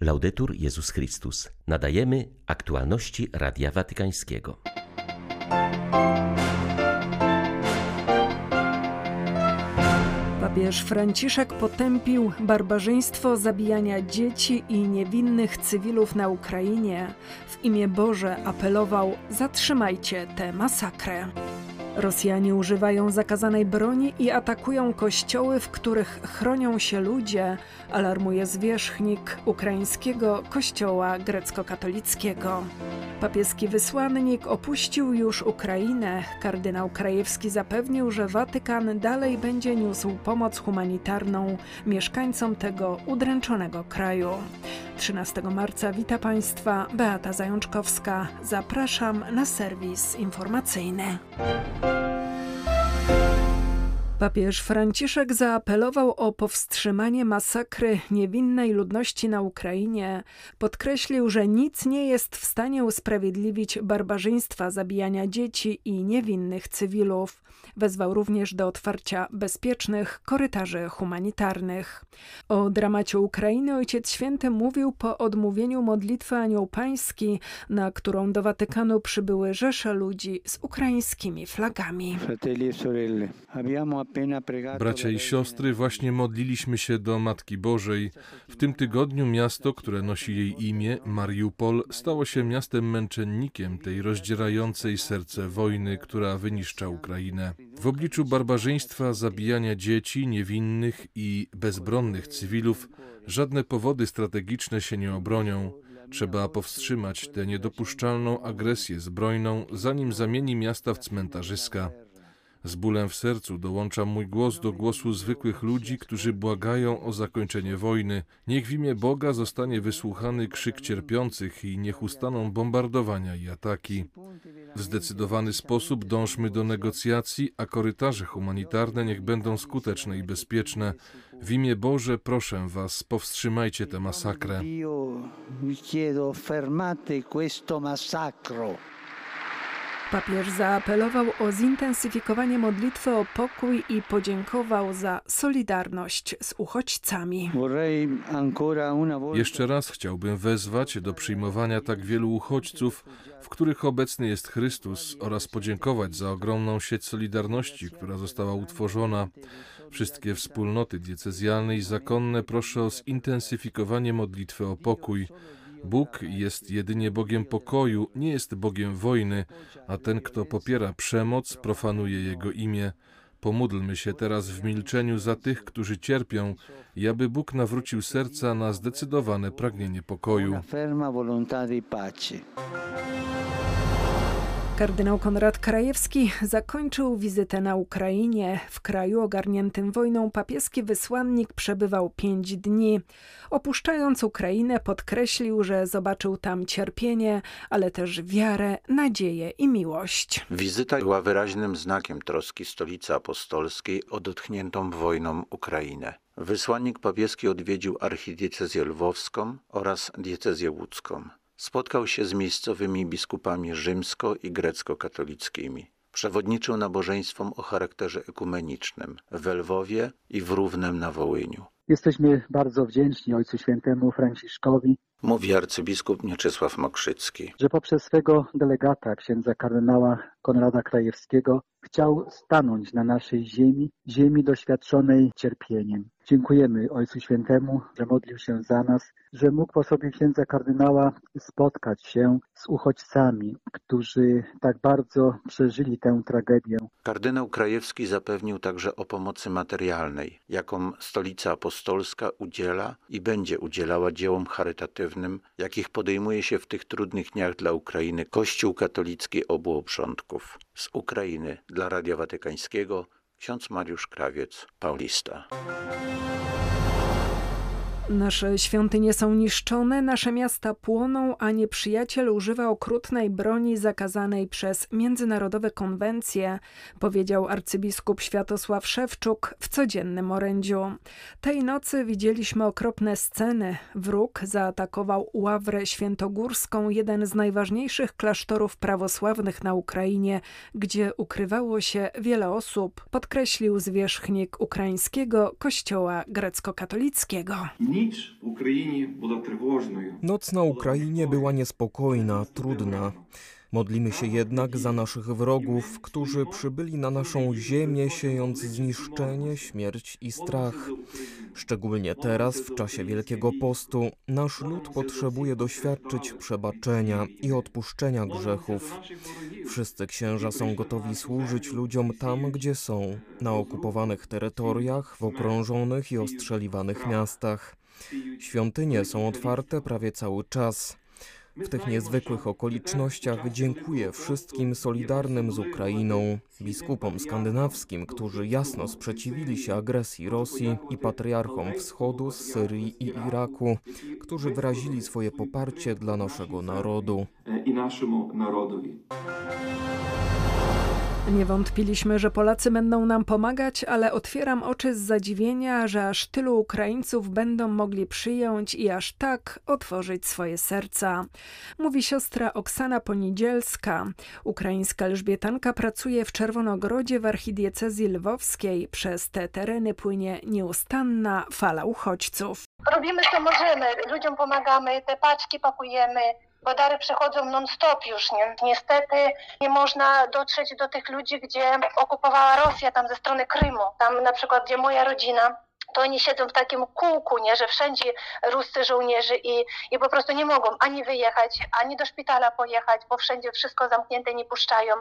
Laudetur Jezus Chrystus. Nadajemy aktualności Radia Watykańskiego. Papież Franciszek potępił barbarzyństwo zabijania dzieci i niewinnych cywilów na Ukrainie. W imię Boże apelował: zatrzymajcie tę masakrę. Rosjanie używają zakazanej broni i atakują kościoły, w których chronią się ludzie, alarmuje zwierzchnik ukraińskiego kościoła grecko-katolickiego. Papieski wysłannik opuścił już Ukrainę. Kardynał Krajewski zapewnił, że Watykan dalej będzie niósł pomoc humanitarną mieszkańcom tego udręczonego kraju. 13 marca wita Państwa Beata Zajączkowska. Zapraszam na serwis informacyjny. thank you Papież Franciszek zaapelował o powstrzymanie masakry niewinnej ludności na Ukrainie. Podkreślił, że nic nie jest w stanie usprawiedliwić barbarzyństwa zabijania dzieci i niewinnych cywilów. Wezwał również do otwarcia bezpiecznych korytarzy humanitarnych. O dramacie Ukrainy Ojciec Święty mówił po odmówieniu modlitwy Anioł Pański, na którą do Watykanu przybyły rzesze ludzi z ukraińskimi flagami. Bracia i siostry, właśnie modliliśmy się do Matki Bożej. W tym tygodniu miasto, które nosi jej imię, Mariupol, stało się miastem męczennikiem tej rozdzierającej serce wojny, która wyniszcza Ukrainę. W obliczu barbarzyństwa, zabijania dzieci, niewinnych i bezbronnych cywilów, żadne powody strategiczne się nie obronią. Trzeba powstrzymać tę niedopuszczalną agresję zbrojną, zanim zamieni miasta w cmentarzyska. Z bólem w sercu dołączam mój głos do głosu zwykłych ludzi, którzy błagają o zakończenie wojny. Niech w imię Boga zostanie wysłuchany krzyk cierpiących i niech ustaną bombardowania i ataki. W zdecydowany sposób dążmy do negocjacji, a korytarze humanitarne niech będą skuteczne i bezpieczne. W imię Boże proszę Was, powstrzymajcie tę masakrę. Papież zaapelował o zintensyfikowanie modlitwy o pokój i podziękował za solidarność z uchodźcami. Jeszcze raz chciałbym wezwać do przyjmowania tak wielu uchodźców, w których obecny jest Chrystus, oraz podziękować za ogromną sieć solidarności, która została utworzona. Wszystkie wspólnoty diecezjalne i zakonne proszę o zintensyfikowanie modlitwy o pokój. Bóg jest jedynie Bogiem pokoju, nie jest Bogiem wojny, a ten, kto popiera przemoc, profanuje Jego imię. Pomódlmy się teraz w milczeniu za tych, którzy cierpią, i aby Bóg nawrócił serca na zdecydowane pragnienie pokoju. Kardynał Konrad Krajewski zakończył wizytę na Ukrainie. W kraju ogarniętym wojną papieski wysłannik przebywał pięć dni. Opuszczając Ukrainę, podkreślił, że zobaczył tam cierpienie, ale też wiarę, nadzieję i miłość. Wizyta była wyraźnym znakiem troski stolicy apostolskiej o dotkniętą wojną Ukrainę. Wysłannik papieski odwiedził archidiecezję lwowską oraz diecezję łódzką. Spotkał się z miejscowymi biskupami rzymsko- i grecko-katolickimi. Przewodniczył nabożeństwom o charakterze ekumenicznym w Lwowie i w Równem na Wołyniu. Jesteśmy bardzo wdzięczni Ojcu Świętemu Franciszkowi, Mówi arcybiskup Mieczysław Mokrzycki. że poprzez swego delegata, księdza kardynała Konrada Krajewskiego, chciał stanąć na naszej ziemi, ziemi doświadczonej cierpieniem. Dziękujemy Ojcu Świętemu, że modlił się za nas, że mógł po sobie księdza kardynała spotkać się z uchodźcami, którzy tak bardzo przeżyli tę tragedię. Kardynał Krajewski zapewnił także o pomocy materialnej, jaką Stolica Apostolska udziela i będzie udzielała dziełom charytatywnym, jakich podejmuje się w tych trudnych dniach dla Ukrainy Kościół katolicki obu obrządków. Z Ukrainy dla Radia Watykańskiego ksiądz Mariusz Krawiec, Paulista. Nasze świątynie są niszczone, nasze miasta płoną, a nieprzyjaciel używa okrutnej broni zakazanej przez międzynarodowe konwencje, powiedział arcybiskup Światosław Szewczuk w codziennym orędziu. Tej nocy widzieliśmy okropne sceny. Wróg zaatakował Ławrę Świętogórską, jeden z najważniejszych klasztorów prawosławnych na Ukrainie, gdzie ukrywało się wiele osób, podkreślił zwierzchnik ukraińskiego kościoła grecko-katolickiego. Noc na Ukrainie była niespokojna, trudna. Modlimy się jednak za naszych wrogów, którzy przybyli na naszą ziemię, siejąc zniszczenie, śmierć i strach. Szczególnie teraz, w czasie Wielkiego Postu, nasz lud potrzebuje doświadczyć przebaczenia i odpuszczenia grzechów. Wszyscy księża są gotowi służyć ludziom tam, gdzie są, na okupowanych terytoriach, w okrążonych i ostrzeliwanych miastach. Świątynie są otwarte prawie cały czas. W tych niezwykłych okolicznościach dziękuję wszystkim solidarnym z Ukrainą, biskupom skandynawskim, którzy jasno sprzeciwili się agresji Rosji i patriarchom wschodu z Syrii i Iraku, którzy wyrazili swoje poparcie dla naszego narodu. I naszemu narodowi. Nie wątpiliśmy, że Polacy będą nam pomagać, ale otwieram oczy z zadziwienia, że aż tylu Ukraińców będą mogli przyjąć i aż tak otworzyć swoje serca. Mówi siostra Oksana Ponidzielska. Ukraińska Elżbietanka pracuje w Czerwonogrodzie w archidiecezji lwowskiej. Przez te tereny płynie nieustanna fala uchodźców. Robimy co możemy, ludziom pomagamy, te paczki pakujemy, bo dary non-stop już. Nie? Niestety nie można dotrzeć do tych ludzi, gdzie okupowała Rosja, tam ze strony Krymu. Tam na przykład, gdzie moja rodzina, to oni siedzą w takim kółku, nie, że wszędzie ruscy żołnierzy i, i po prostu nie mogą ani wyjechać, ani do szpitala pojechać, bo wszędzie wszystko zamknięte nie puszczają.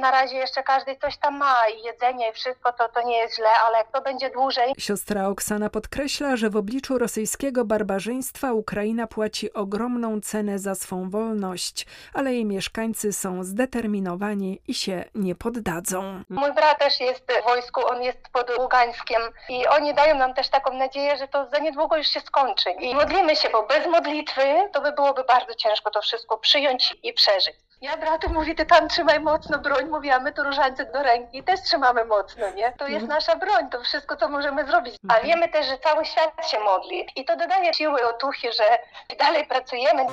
Na razie jeszcze każdy coś tam ma i jedzenie i wszystko, to, to nie jest źle, ale jak to będzie dłużej, Siostra Oksana podkreśla, że w obliczu rosyjskiego barbarzyństwa Ukraina płaci ogromną cenę za swą wolność, ale jej mieszkańcy są zdeterminowani i się nie poddadzą. Mój brat też jest w wojsku, on jest pod Ługańskiem i oni dają nam też taką nadzieję, że to za niedługo już się skończy. I modlimy się, bo bez modlitwy to by byłoby bardzo ciężko to wszystko przyjąć i przeżyć. Ja bratu mówi, ty tam trzymaj mocno broń, mówi, a my to różańce do ręki też trzymamy mocno, nie? To jest nasza broń, to wszystko, co możemy zrobić. A wiemy też, że cały świat się modli i to dodaje siły, otuchy, że dalej pracujemy.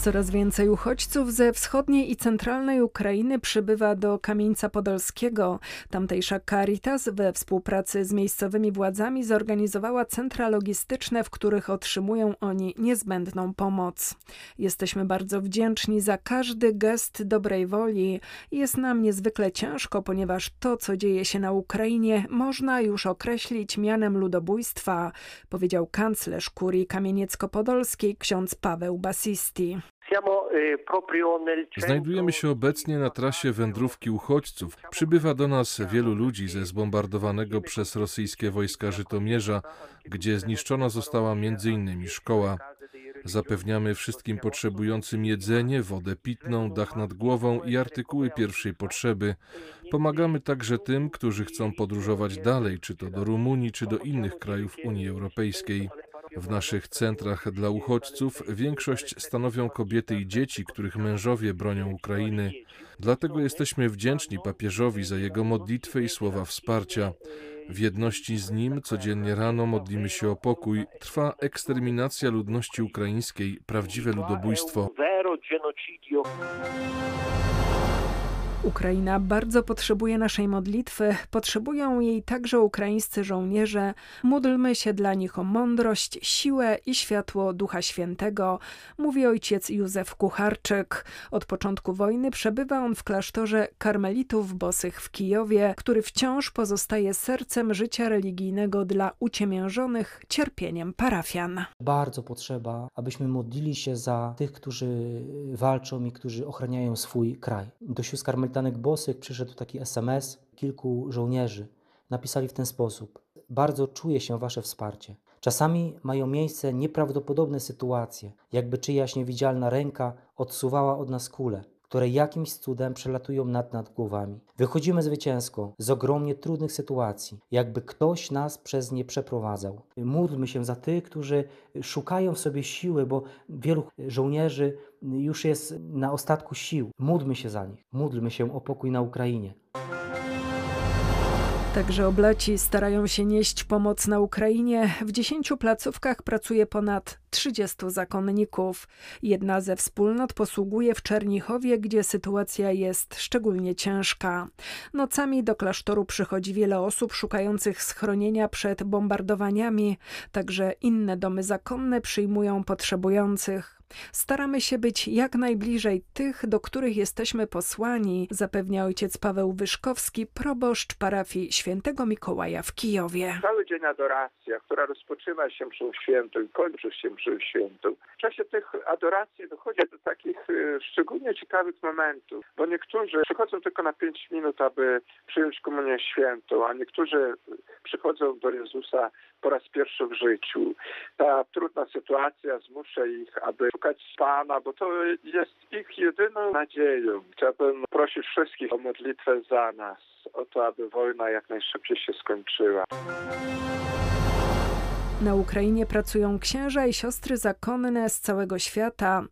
Coraz więcej uchodźców ze wschodniej i centralnej Ukrainy przybywa do Kamieńca Podolskiego. Tamtejsza Caritas we współpracy z miejscowymi władzami zorganizowała centra logistyczne, w których otrzymują oni niezbędną pomoc. Jesteśmy bardzo wdzięczni za każdy gest dobrej woli. Jest nam niezwykle ciężko, ponieważ to, co dzieje się na Ukrainie, można już określić mianem ludobójstwa, powiedział kanclerz kurii kamieniecko-podolskiej ksiądz Paweł Basisti. Znajdujemy się obecnie na trasie wędrówki uchodźców. Przybywa do nas wielu ludzi ze zbombardowanego przez rosyjskie wojska Żytomierza, gdzie zniszczona została m.in. szkoła. Zapewniamy wszystkim potrzebującym jedzenie, wodę pitną, dach nad głową i artykuły pierwszej potrzeby. Pomagamy także tym, którzy chcą podróżować dalej, czy to do Rumunii, czy do innych krajów Unii Europejskiej. W naszych centrach dla uchodźców większość stanowią kobiety i dzieci, których mężowie bronią Ukrainy. Dlatego jesteśmy wdzięczni papieżowi za jego modlitwę i słowa wsparcia. W jedności z nim codziennie rano modlimy się o pokój. Trwa eksterminacja ludności ukraińskiej, prawdziwe ludobójstwo. Ukraina bardzo potrzebuje naszej modlitwy, potrzebują jej także ukraińscy żołnierze. Módlmy się dla nich o mądrość, siłę i światło Ducha Świętego, mówi ojciec Józef Kucharczyk. Od początku wojny przebywa on w klasztorze karmelitów bosych w Kijowie, który wciąż pozostaje sercem życia religijnego dla uciemiężonych cierpieniem parafian. Bardzo potrzeba, abyśmy modlili się za tych, którzy walczą i którzy ochraniają swój kraj. Do sióstr karmelitanek bosych przyszedł taki SMS kilku żołnierzy. Napisali w ten sposób: Bardzo czuję się Wasze wsparcie. Czasami mają miejsce nieprawdopodobne sytuacje, jakby czyjaś niewidzialna ręka odsuwała od nas kule, które jakimś cudem przelatują nad nad głowami. Wychodzimy zwycięsko z ogromnie trudnych sytuacji, jakby ktoś nas przez nie przeprowadzał. Módlmy się za tych, którzy szukają w sobie siły, bo wielu żołnierzy już jest na ostatku sił. Módlmy się za nich. Módlmy się o pokój na Ukrainie. Także oblaci starają się nieść pomoc na Ukrainie. W dziesięciu placówkach pracuje ponad 30 zakonników. Jedna ze wspólnot posługuje w Czernichowie, gdzie sytuacja jest szczególnie ciężka. Nocami do klasztoru przychodzi wiele osób szukających schronienia przed bombardowaniami. Także inne domy zakonne przyjmują potrzebujących. Staramy się być jak najbliżej tych, do których jesteśmy posłani, zapewnia ojciec Paweł Wyszkowski, proboszcz parafii świętego Mikołaja w Kijowie. Cały dzień adoracja, która rozpoczyna się przy świętym, kończy się przy świętym. W czasie tych adoracji dochodzi do takich y, szczególnie ciekawych momentów, bo niektórzy przychodzą tylko na pięć minut, aby przyjąć komunię świętą, a niektórzy przychodzą do Jezusa po raz pierwszy w życiu. Ta trudna sytuacja zmusza ich, aby szukać Pana, bo to jest ich jedyną nadzieją. Chciałbym prosić wszystkich o modlitwę za nas, o to, aby wojna jak najszybciej się skończyła. Na Ukrainie pracują księża i siostry zakonne z całego świata.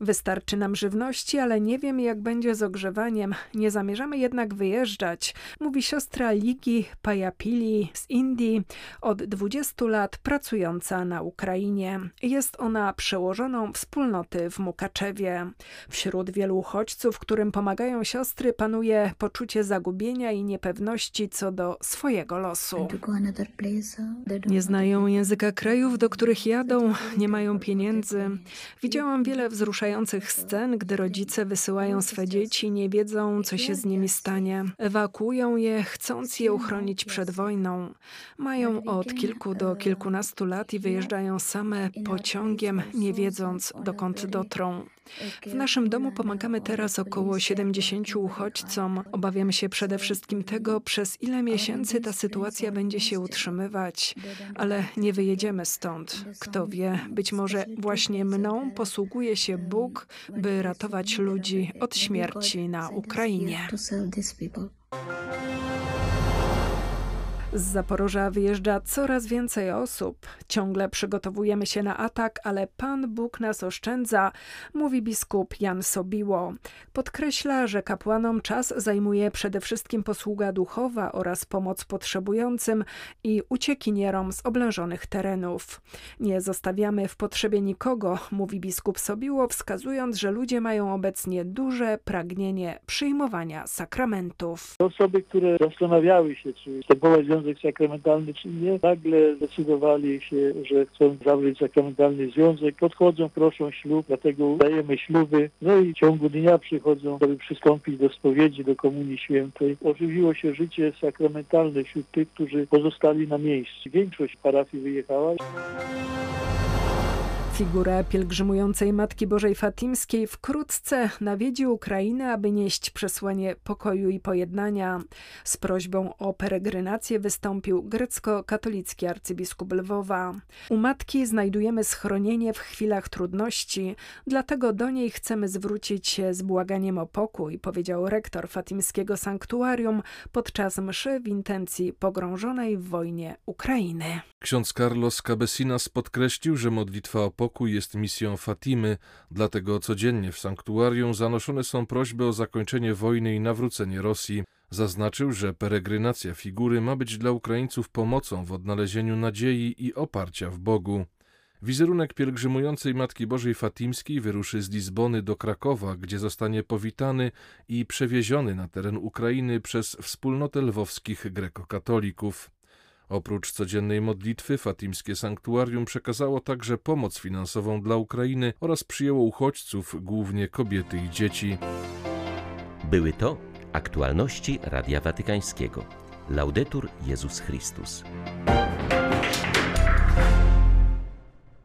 Wystarczy nam żywności, ale nie wiem jak będzie z ogrzewaniem. Nie zamierzamy jednak wyjeżdżać, mówi siostra Ligi Pajapili z Indii, od 20 lat pracująca na Ukrainie. Jest ona przełożoną wspólnoty w Mukaczewie. Wśród wielu uchodźców, którym pomagają siostry, panuje poczucie zagubienia i niepewności co do swojego losu. Nie znają języka języka krajów, do których jadą, nie mają pieniędzy. Widziałam wiele wzruszających scen, gdy rodzice wysyłają swe dzieci, nie wiedzą, co się z nimi stanie. Ewakuują je, chcąc je uchronić przed wojną. Mają od kilku do kilkunastu lat i wyjeżdżają same pociągiem, nie wiedząc, dokąd dotrą. W naszym domu pomagamy teraz około 70 uchodźcom. Obawiam się przede wszystkim tego, przez ile miesięcy ta sytuacja będzie się utrzymywać, ale nie wyjedziemy stąd. Kto wie, być może właśnie mną posługuje się Bóg, by ratować ludzi od śmierci na Ukrainie. Z Zaporoża wyjeżdża coraz więcej osób. Ciągle przygotowujemy się na atak, ale Pan Bóg nas oszczędza, mówi biskup Jan Sobiło. Podkreśla, że kapłanom czas zajmuje przede wszystkim posługa duchowa oraz pomoc potrzebującym i uciekinierom z oblężonych terenów. Nie zostawiamy w potrzebie nikogo, mówi biskup Sobiło, wskazując, że ludzie mają obecnie duże pragnienie przyjmowania sakramentów. Osoby, które zastanawiały się, czy związek sakramentalny, czy nie, nagle zdecydowali się, że chcą zawrzeć sakramentalny związek, podchodzą, proszą ślub, dlatego dajemy śluby, no i w ciągu dnia przychodzą, aby przystąpić do spowiedzi, do Komunii Świętej. Ożywiło się życie sakramentalne wśród tych, którzy pozostali na miejscu. Większość parafii wyjechała. Figurę pielgrzymującej Matki Bożej Fatimskiej wkrótce nawiedzi Ukrainę, aby nieść przesłanie pokoju i pojednania. Z prośbą o peregrinację wystąpił grecko-katolicki arcybiskup Lwowa. U Matki znajdujemy schronienie w chwilach trudności, dlatego do niej chcemy zwrócić się z błaganiem o pokój, powiedział rektor fatimskiego sanktuarium podczas mszy w intencji pogrążonej w wojnie Ukrainy. Ksiądz Carlos Cabesinas podkreślił, że modlitwa o pokój jest misją Fatimy, dlatego codziennie w sanktuarium zanoszone są prośby o zakończenie wojny i nawrócenie Rosji. Zaznaczył, że peregrynacja figury ma być dla Ukraińców pomocą w odnalezieniu nadziei i oparcia w Bogu. Wizerunek pielgrzymującej Matki Bożej Fatimskiej wyruszy z Lizbony do Krakowa, gdzie zostanie powitany i przewieziony na teren Ukrainy przez wspólnotę lwowskich grekokatolików. Oprócz codziennej modlitwy, Fatimskie Sanktuarium przekazało także pomoc finansową dla Ukrainy oraz przyjęło uchodźców, głównie kobiety i dzieci. Były to aktualności Radia Watykańskiego. Laudetur Jezus Chrystus.